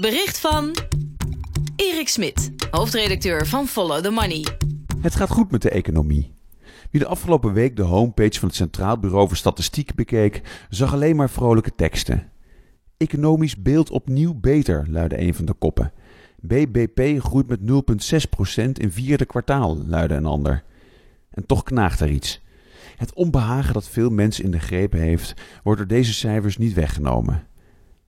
Bericht van Erik Smit, hoofdredacteur van Follow the Money. Het gaat goed met de economie. Wie de afgelopen week de homepage van het Centraal Bureau voor Statistiek bekeek, zag alleen maar vrolijke teksten. Economisch beeld opnieuw beter, luidde een van de koppen. BBP groeit met 0,6% in vierde kwartaal, luidde een ander. En toch knaagt er iets. Het onbehagen dat veel mensen in de greep heeft, wordt door deze cijfers niet weggenomen.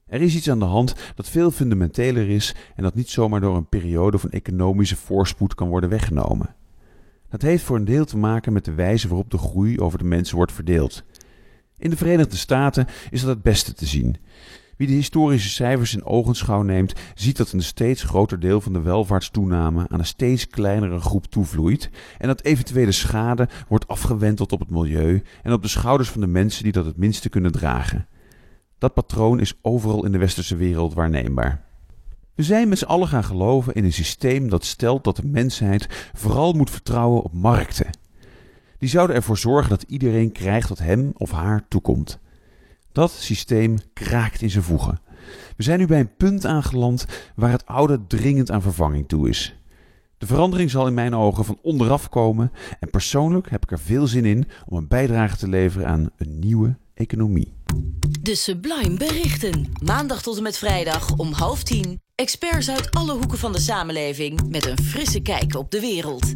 Er is iets aan de hand dat veel fundamenteler is en dat niet zomaar door een periode van economische voorspoed kan worden weggenomen. Dat heeft voor een deel te maken met de wijze waarop de groei over de mensen wordt verdeeld. In de Verenigde Staten is dat het beste te zien. Wie de historische cijfers in ogenschouw neemt, ziet dat een steeds groter deel van de welvaartstoename aan een steeds kleinere groep toevloeit en dat eventuele schade wordt afgewenteld op het milieu en op de schouders van de mensen die dat het minste kunnen dragen. Dat patroon is overal in de westerse wereld waarneembaar. We zijn met z'n allen gaan geloven in een systeem dat stelt dat de mensheid vooral moet vertrouwen op markten. Die zouden ervoor zorgen dat iedereen krijgt wat hem of haar toekomt. Dat systeem kraakt in zijn voegen. We zijn nu bij een punt aangeland waar het oude dringend aan vervanging toe is. De verandering zal in mijn ogen van onderaf komen en persoonlijk heb ik er veel zin in om een bijdrage te leveren aan een nieuwe economie. De Sublime Berichten. Maandag tot en met vrijdag om half tien. Experts uit alle hoeken van de samenleving met een frisse kijk op de wereld.